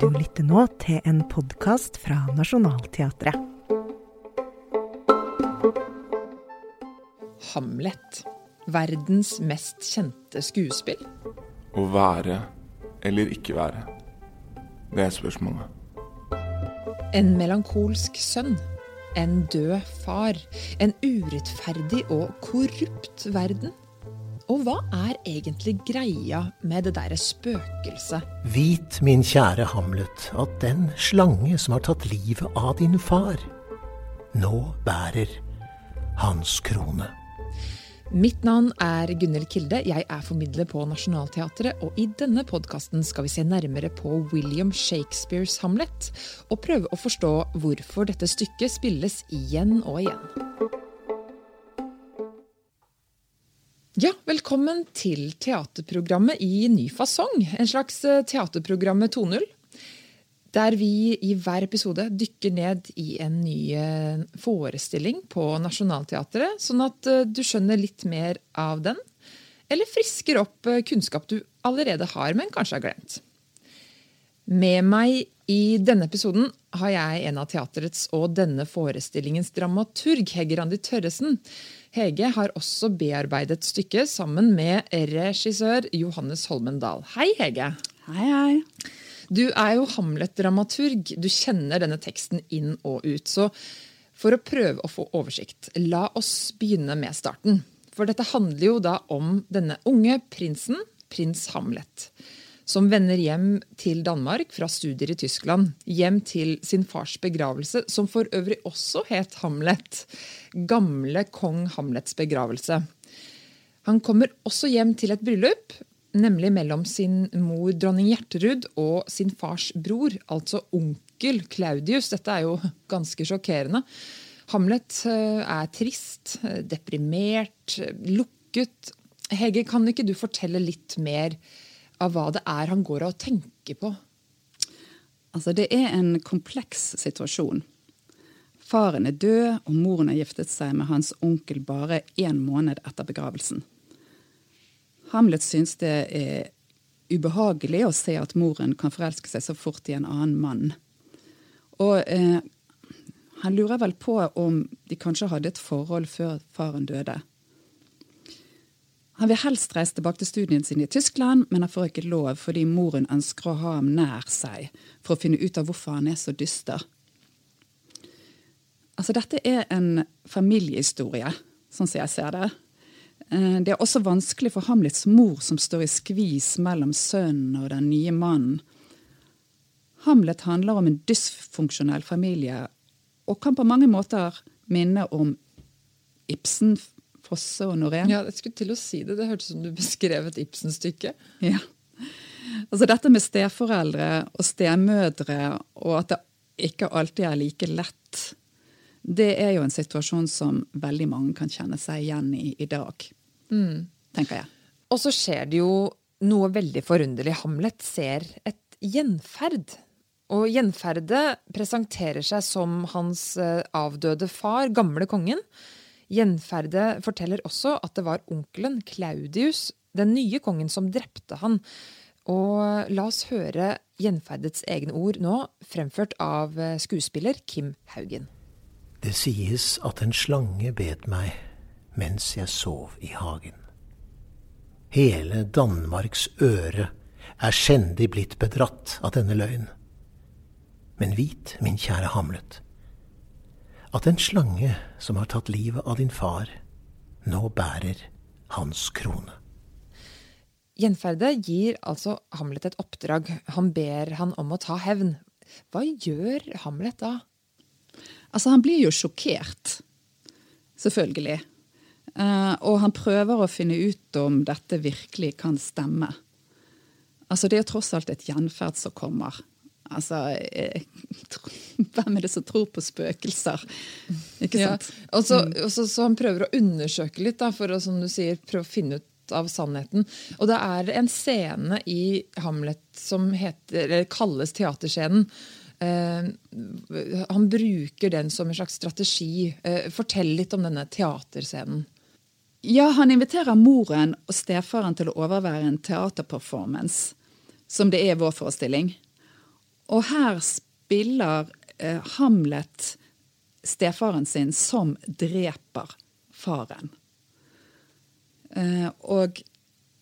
Du lytter nå til en podkast fra Nationaltheatret. Hamlet. Verdens mest kjente skuespill. Å være eller ikke være. Det er spørsmålet. En melankolsk sønn. En død far. En urettferdig og korrupt verden. Og hva er egentlig greia med det derre spøkelset? Vit, min kjære Hamlet, at den slange som har tatt livet av din far, nå bærer hans krone. Mitt navn er Gunhild Kilde. Jeg er formidler på Nationaltheatret. Og i denne podkasten skal vi se nærmere på William Shakespeares Hamlet. Og prøve å forstå hvorfor dette stykket spilles igjen og igjen. Ja, velkommen til teaterprogrammet i ny fasong. En slags teaterprogrammet 2.0. Der vi i hver episode dykker ned i en ny eh, forestilling på Nationaltheatret, sånn at eh, du skjønner litt mer av den. Eller frisker opp kunnskap du allerede har, men kanskje har glemt. Med meg i denne episoden har jeg en av teaterets og denne forestillingens dramaturg, Hegge Randi Tørresen. Hege har også bearbeidet stykket sammen med regissør Johannes Holmen Dahl. Hei, Hege. Hei, hei. Du er jo Hamlet-dramaturg. Du kjenner denne teksten inn og ut. Så for å prøve å få oversikt, la oss begynne med starten. For dette handler jo da om denne unge prinsen, prins Hamlet som vender hjem til Danmark fra studier i Tyskland. Hjem til sin fars begravelse, som for øvrig også het Hamlet. Gamle kong Hamlets begravelse. Han kommer også hjem til et bryllup, nemlig mellom sin mor dronning Hjerterud og sin fars bror, altså onkel Claudius. Dette er jo ganske sjokkerende. Hamlet eh, er trist, eh, deprimert, lukket. Hege, kan ikke du fortelle litt mer av hva det er han går av og tenker på? Altså, det er en kompleks situasjon. Faren er død, og moren har giftet seg med hans onkel bare én måned etter begravelsen. Hamlet syns det er ubehagelig å se at moren kan forelske seg så fort i en annen mann. Og eh, han lurer vel på om de kanskje hadde et forhold før faren døde. Han vil helst reise tilbake til studiene sine i Tyskland, men han får ikke lov fordi moren ønsker å ha ham nær seg for å finne ut av hvorfor han er så dyster. Altså, dette er en familiehistorie, sånn som jeg ser det. Eh, det er også vanskelig for Hamlets mor, som står i skvis mellom sønnen og den nye mannen. Hamlet handler om en dysfunksjonell familie og kan på mange måter minne om Ibsen Fosse og Norén. Ja, jeg skulle til å si det. Det hørtes som du beskrev et Ibsen-stykke. Ja. Altså dette med steforeldre og stemødre, og at det ikke alltid er like lett, det er jo en situasjon som veldig mange kan kjenne seg igjen i i dag. Mm. Tenker jeg. Og så skjer det jo noe veldig forunderlig. Hamlet ser et gjenferd. Og gjenferdet presenterer seg som hans eh, avdøde far, gamle kongen. Gjenferdet forteller også at det var onkelen Claudius, den nye kongen, som drepte han. Og la oss høre gjenferdets egne ord nå, fremført av eh, skuespiller Kim Haugen. Det sies at en slange bet meg mens jeg sov i hagen. Hele Danmarks øre er skjendig blitt bedratt av denne løgn. Men vit, min kjære Hamlet, at en slange som har tatt livet av din far, nå bærer hans krone. Gjenferdet gir altså Hamlet et oppdrag. Han ber han om å ta hevn. Hva gjør Hamlet da? Altså, han blir jo sjokkert. Selvfølgelig. Uh, og han prøver å finne ut om dette virkelig kan stemme. Altså, det er tross alt et gjenferd som kommer. Altså, hvem er det som tror på spøkelser? Ikke sant? Ja. Og så, mm. og så, så, han prøver å undersøke litt, da, for å som du sier, prøve å finne ut av sannheten. Og det er en scene i Hamlet som heter, kalles teaterscenen. Uh, han bruker den som en slags strategi. Uh, fortell litt om denne teaterscenen. Ja, han inviterer moren og stefaren til å overvære en teaterperformance, som det er vår forestilling. Og her spiller eh, Hamlet stefaren sin som dreper faren. Eh, og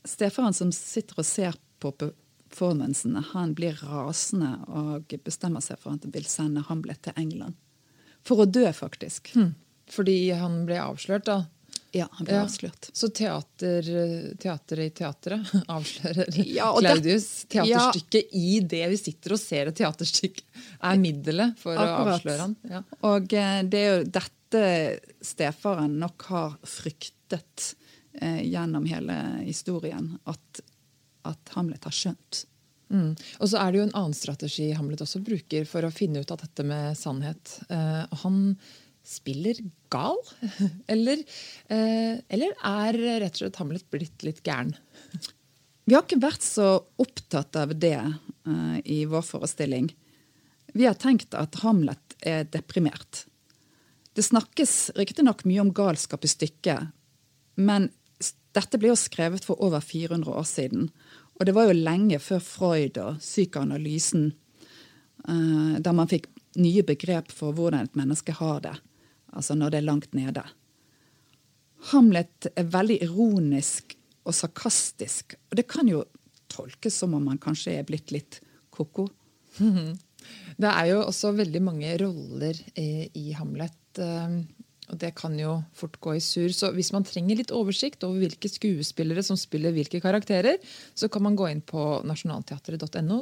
stefaren som sitter og ser på performancene, han blir rasende og bestemmer seg for at han vil sende Hamlet til England. For å dø, faktisk. Hmm. Fordi han ble avslørt, da? Ja, han ble Ja. avslørt. Så teater, teateret i teatret avslører Ja, Claudius. Teaterstykket i det vi sitter og ser et teaterstykke, er middelet for å avsløre han. Ja. Og eh, det er jo dette stefaren nok har fryktet eh, gjennom hele historien, at, at Hamlet har skjønt. Mm. Og så er det jo en annen strategi Hamlet også bruker for å finne ut av dette med sannhet. Eh, han spiller gal? Eller, eh, eller er rett og slett Hamlet blitt litt gæren? Vi har ikke vært så opptatt av det eh, i vår forestilling. Vi har tenkt at Hamlet er deprimert. Det snakkes riktignok mye om galskap i stykket, men dette ble jo skrevet for over 400 år siden. Og det var jo lenge før Freud og psykoanalysen, eh, der man fikk nye begrep for hvordan et menneske har det, altså når det er langt nede. Hamlet er veldig ironisk og sarkastisk, og det kan jo tolkes som om han kanskje er blitt litt ko-ko. Det er jo også veldig mange roller i, i Hamlet. eh, Og det kan jo fort gå i sur. Så hvis man trenger litt oversikt over hvilke skuespillere som spiller hvilke karakterer, så kan man gå inn på nasjonalteatret.no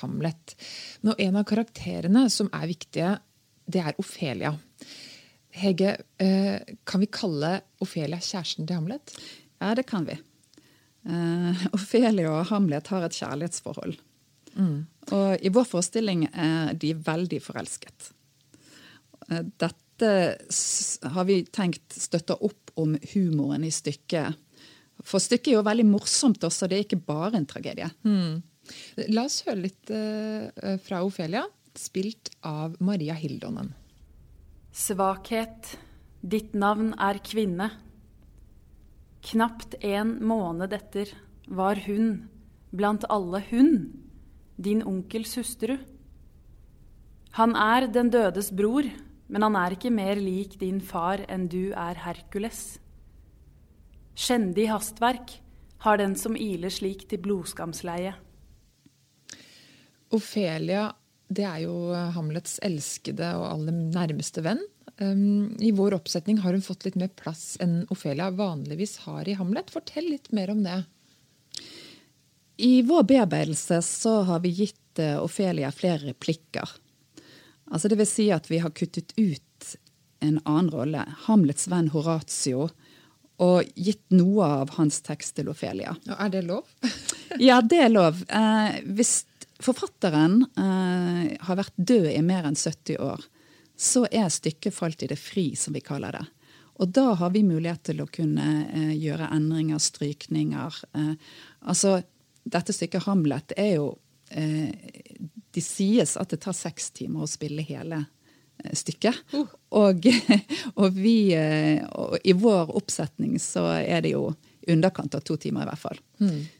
Hamlet. Nå, en av karakterene som er viktige, det er Ofelia. Hege, eh, kan vi kalle Ofelia kjæresten til Hamlet? Ja, det kan vi. Uh, Ofelia og Hamlet har et kjærlighetsforhold. Og i vår forestilling er de veldig forelsket. Eh, Dette har vi tenkt støtter opp om humoren i stykket. For stykket er jo veldig morsomt også, det er ikke bare en tragedie. La oss høre litt eh, fra Ofelia, spilt av Maria Hildonen. Svakhet, ditt navn er kvinne. Knapt en måned etter var hun, blant alle hun, din onkels hustru. Han er den dødes bror, men han er ikke mer lik din far enn du er Herkules. Skjendig hastverk har den som iler slik til blodskamsleie. Ofelia det er jo Hamlets elskede og aller nærmeste venn. Um, I vår oppsetning har hun fått litt mer plass enn Ofelia vanligvis har i Hamlet. Fortell litt mer om det. I vår bearbeidelse så har vi gitt eh, Ofelia flere replikker. Altså det vil si at vi har kuttet ut en annen rolle, Hamlets venn Horatio, og gitt noe av hans tekst til Ofelia. Og Er det lov? Ja, det er lov. Eh, hvis forfatteren eh, har vært død i mer enn 70 år, så er stykket falt i det fri, som vi kaller det. Og da har vi mulighet til å kunne eh, gjøre endringer, strykninger. Eh, altså, dette stykket Hamlet er jo eh, Det sies at det tar seks timer å spille hele eh, stykket. Og, og, vi, eh, og i vår oppsetning så er det jo underkant av to timer i hvert fall.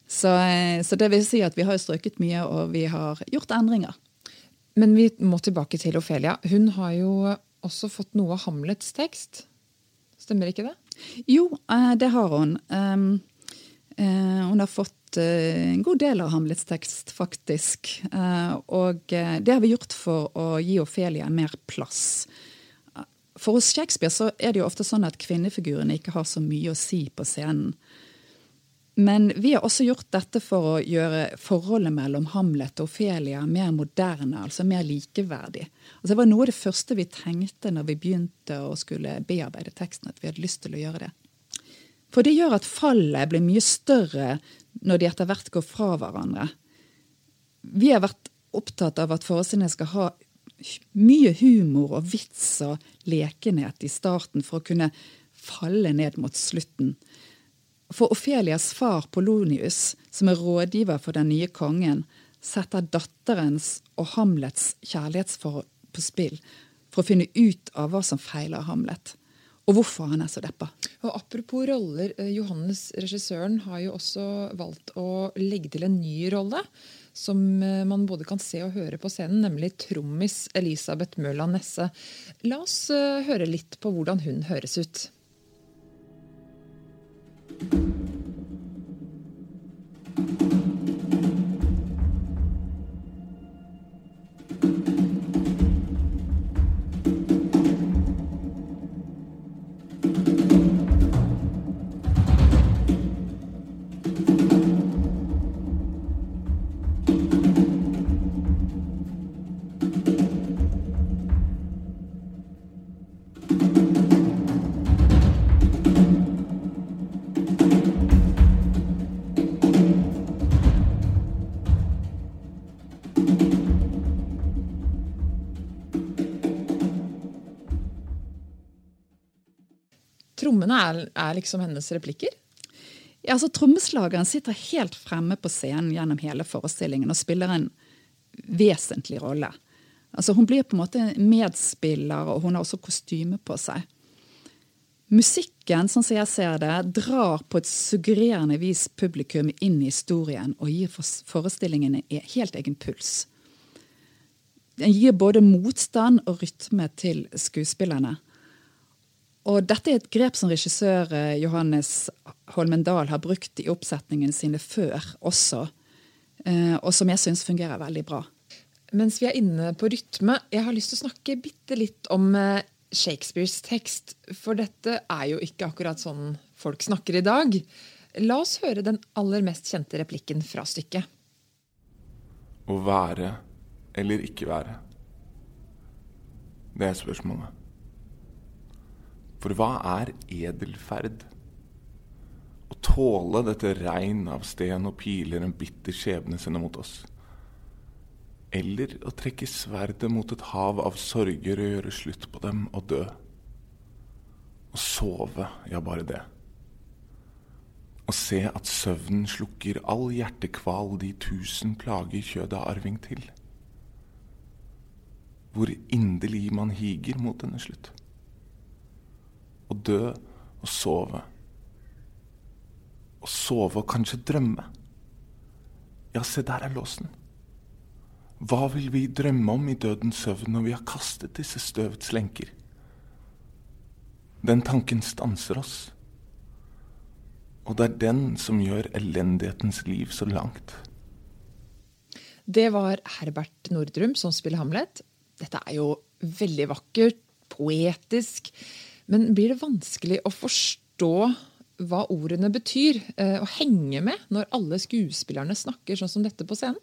Så, eh, så det vil si at vi har strøket mye, og vi har gjort endringer. Men vi må tilbake til Ofelia. Hun har jo også fått noe av Hamlets tekst. Stemmer ikke det? Jo, eh, det har hun. Um, eh, hun har fått en god del av Hamlets tekst, faktisk. Og det har vi gjort for å gi Ofelia mer plass. For hos Shakespeare så er det jo ofte sånn at kvinnefigurene ikke har så mye å si på scenen. Men vi har også gjort dette for å gjøre forholdet mellom Hamlet og Ophelia mer moderne, altså mer likeverdig. Altså det var noe av det første vi tenkte når vi begynte å skulle bearbeide teksten, at vi hadde lyst til å gjøre det. For det gjør at fallet blir mye større når de etter hvert går fra hverandre. Vi har vært opptatt av at forestillingene skal ha mye humor og vits og lekenhet i starten for å kunne falle ned mot slutten. For Ofelias far Polonius, som er rådgiver for den nye kongen, setter datterens og Hamlets kjærlighetsforhold på spill for å finne ut av hva som feiler Hamlet. og hvorfor han er så deppa. Og Apropos roller, eh, Johannes, regissøren, har jo også valgt å legge til en ny rolle. Som eh, man både kan se og høre på scenen, nemlig trommis Elisabeth Mørland Nesse. La oss eh, høre litt på hvordan hun høres ut. Trommene er, er liksom hennes replikker? Ja, altså Trommeslageren sitter helt fremme på scenen gjennom hele forestillingen og spiller en vesentlig rolle. Altså Hun blir på en måte medspiller, og hun har også kostyme på seg. Musikken, sånn som jeg ser det, drar på et suggererende vis publikum inn i historien og gir forestillingen en helt egen puls. Den gir både motstand og rytme til skuespillerne. Og dette er et grep som regissør eh, Johannes Holmen Dahl har brukt i oppsetningene sine før også, eh, og som jeg syns fungerer veldig bra. Mens vi er inne på rytme, jeg har lyst til å snakke bitte litt om eh, Shakespeares tekst. For dette er jo ikke akkurat sånn folk snakker i dag. La oss høre den aller mest kjente replikken fra stykket. Å være eller ikke være. Det er spørsmålet. For hva er edelferd? Å tåle dette regn av sten og piler en bitter skjebne sender mot oss. Eller å trekke sverdet mot et hav av sorger og gjøre slutt på dem og dø. Å sove, ja, bare det. Å se at søvnen slukker all hjertekval de tusen plager kjødet har arving til. Hvor inderlig man higer mot denne slutt å dø og sove. Å sove og kanskje drømme. Ja, se, der er låsen. Hva vil vi drømme om i dødens søvn når vi har kastet disse støvets lenker? Den tanken stanser oss. Og det er den som gjør elendighetens liv så langt. Det var Herbert Nordrum som spiller Hamlet. Dette er jo veldig vakkert, poetisk. Men blir det vanskelig å forstå hva ordene betyr, eh, og henge med når alle skuespillerne snakker sånn som dette på scenen?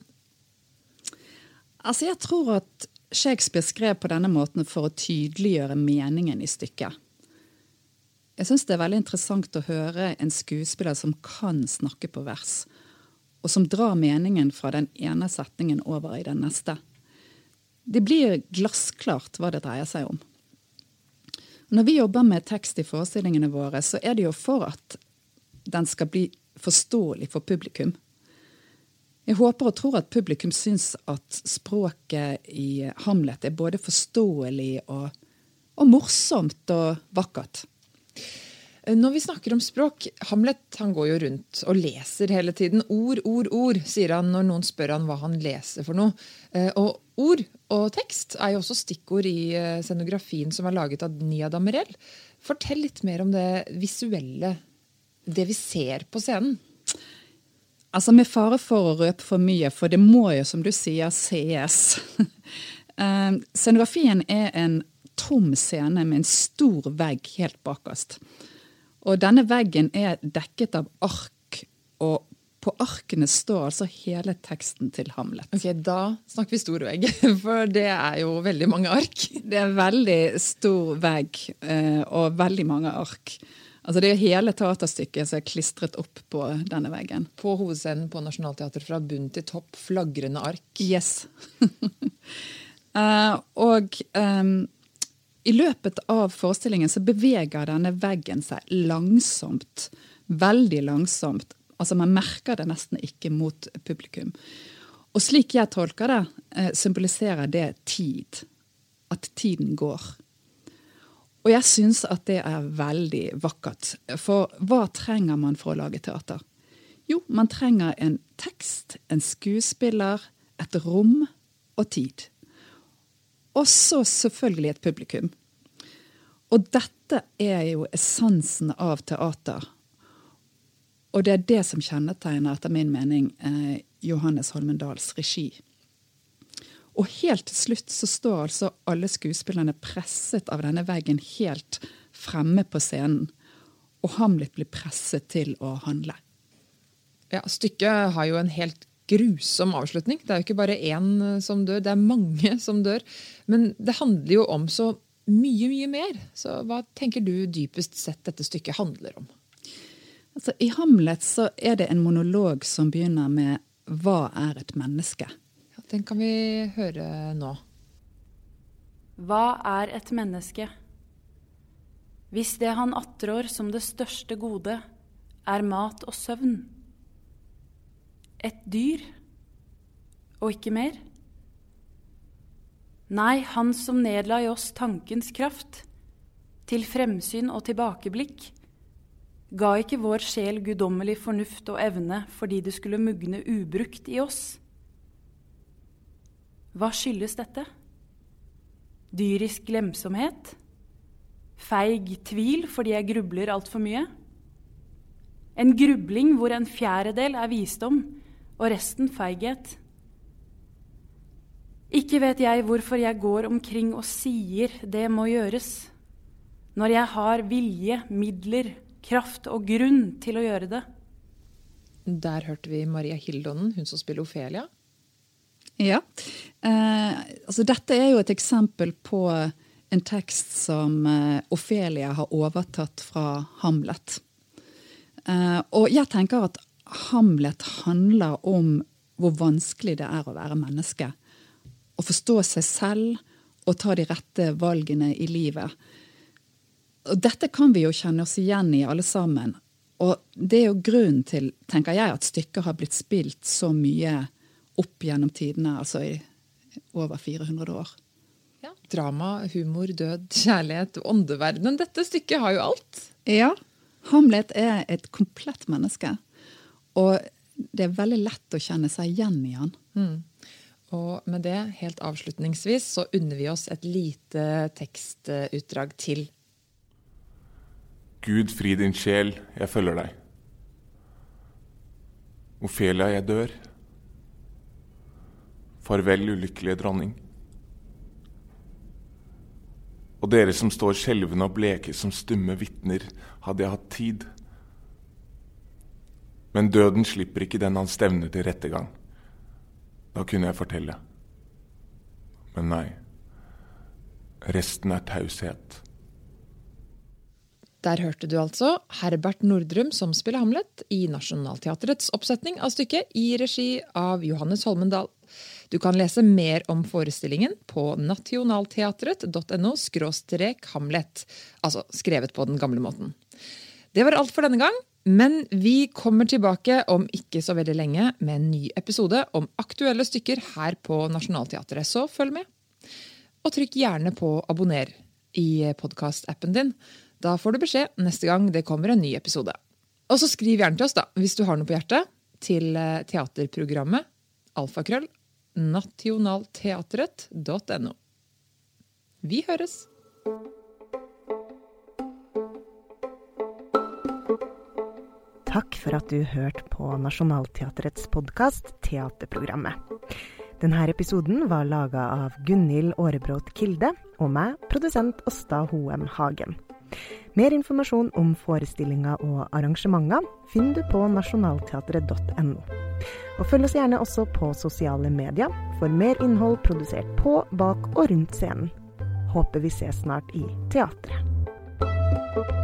Altså, jeg tror at Shakespeare skrev på denne måten for å tydeliggjøre meningen i stykket. Jeg syns det er veldig interessant å høre en skuespiller som kan snakke på vers, og som drar meningen fra den ene setningen over i den neste. Det blir glassklart hva det dreier seg om. Når vi jobber med tekst i forestillingene våre, så er det jo for at den skal bli forståelig for publikum. Jeg håper og tror at publikum syns at språket i Hamlet er både forståelig og, og morsomt og vakkert. Når vi snakker om språk, Hamlet han går jo rundt og leser hele tiden. Ord, ord, ord, sier han når noen spør han hva han leser for noe. Eh, og ord og tekst er jo også stikkord i eh, scenografien som er laget av Nia Damerel. Fortell litt mer om det visuelle, det vi ser på scenen. Altså Med fare for å røpe for mye, for det må jo, som du sier, sees. Eh, scenografien er en tom scene med en stor vegg helt bakerst. Og denne veggen er dekket av ark og på arkene står altså hele teksten til Hamlet. Ok, Da snakker vi stor vegg, for det er jo veldig mange ark. Det er veldig stor vegg eh, og veldig mange ark. Altså Det er hele teaterstykket som er klistret opp på denne veggen. På hovedscenen på Nationaltheatret fra bunn til topp, flagrende ark. Yes. uh, og um, i løpet av forestillingen så beveger denne veggen seg langsomt. Veldig langsomt Altså Man merker det nesten ikke mot publikum. Og slik jeg tolker det, eh, symboliserer det tid. At tiden går. Og jeg syns at det er veldig vakkert. For hva trenger man for å lage teater? Jo, man trenger en tekst, en skuespiller, et rom og tid. Og så selvfølgelig et publikum. Og dette er jo essensen av teater. Og det er det som kjennetegner, etter min mening, eh, Johannes Holmendals regi. Og helt til slutt så står altså alle skuespillerne presset av denne veggen helt fremme på scenen. Og Hamlet blir presset til å handle. Ja, Stykket har jo en helt grusom avslutning. Det er jo ikke bare én som dør, det er mange som dør. Men det handler jo om så mye, mye mer. Så hva tenker du dypest sett dette stykket handler om? Altså, I Hamlet så er det en monolog som begynner med 'Hva er et menneske?' Ja, den kan vi høre nå. Hva er et menneske? Hvis det han attrår som det største gode, er mat og søvn. Et dyr, og ikke mer? Nei, han som nedla i oss tankens kraft, til fremsyn og tilbakeblikk, ga ikke vår sjel guddommelig fornuft og evne fordi det skulle mugne ubrukt i oss. Hva skyldes dette? Dyrisk glemsomhet? Feig tvil fordi jeg grubler altfor mye? En grubling hvor en fjerdedel er visdom og resten feighet? Ikke vet jeg hvorfor jeg går omkring og sier det må gjøres, når jeg har vilje, midler, kraft og grunn til å gjøre det. Der hørte vi Maria Hildonen, hun som spiller Ofelia. Ja. Eh, altså dette er jo et eksempel på en tekst som eh, Ofelia har overtatt fra Hamlet. Eh, og jeg tenker at Hamlet handler om hvor vanskelig det er å være menneske. Å forstå seg selv og ta de rette valgene i livet. Og dette kan vi jo kjenne oss igjen i, alle sammen. Og det er jo grunnen til, tenker jeg, at stykket har blitt spilt så mye opp gjennom tidene, altså i over 400 år. Ja. Drama, humor, død, kjærlighet, åndeverdenen. Dette stykket har jo alt. Ja. Hamlet er et komplett menneske. Og det er veldig lett å kjenne seg igjen i han. Mm. Og med det, helt avslutningsvis, så unner vi oss et lite tekstutdrag til. Gud fri din sjel, jeg følger deg. Ofelia, jeg dør. Farvel, ulykkelige dronning. Og dere som står skjelvende og bleke som stumme vitner, hadde jeg hatt tid. Men døden slipper ikke den han stevner til rettergang. Da kunne jeg fortelle. Men nei. Resten er taushet. Der hørte du altså Herbert Nordrum som spiller Hamlet i Nationaltheatrets oppsetning av stykket i regi av Johannes Holmendal. Du kan lese mer om forestillingen på nationaltheatret.no hamlet, altså skrevet på den gamle måten. Det var alt for denne gang, men vi kommer tilbake om ikke så veldig lenge med en ny episode om aktuelle stykker her på Nationaltheatret, så følg med. Og trykk gjerne på abonner i podkastappen din. Da får du beskjed neste gang det kommer en ny episode. Og så skriv gjerne til oss da, hvis du har noe på hjertet, til teaterprogrammet alfakrøll nationalteatret.no. Vi høres! Takk for at du hørte på Nationaltheatrets podkast Teaterprogrammet. Denne episoden var laga av Gunhild Aarebrot Kilde og meg, produsent Åsta Hoem Hagen. Mer informasjon om forestillinger og arrangementer finner du på nasjonalteatret.no. Og følg oss gjerne også på sosiale medier for mer innhold produsert på, bak og rundt scenen. Håper vi ses snart i teatret.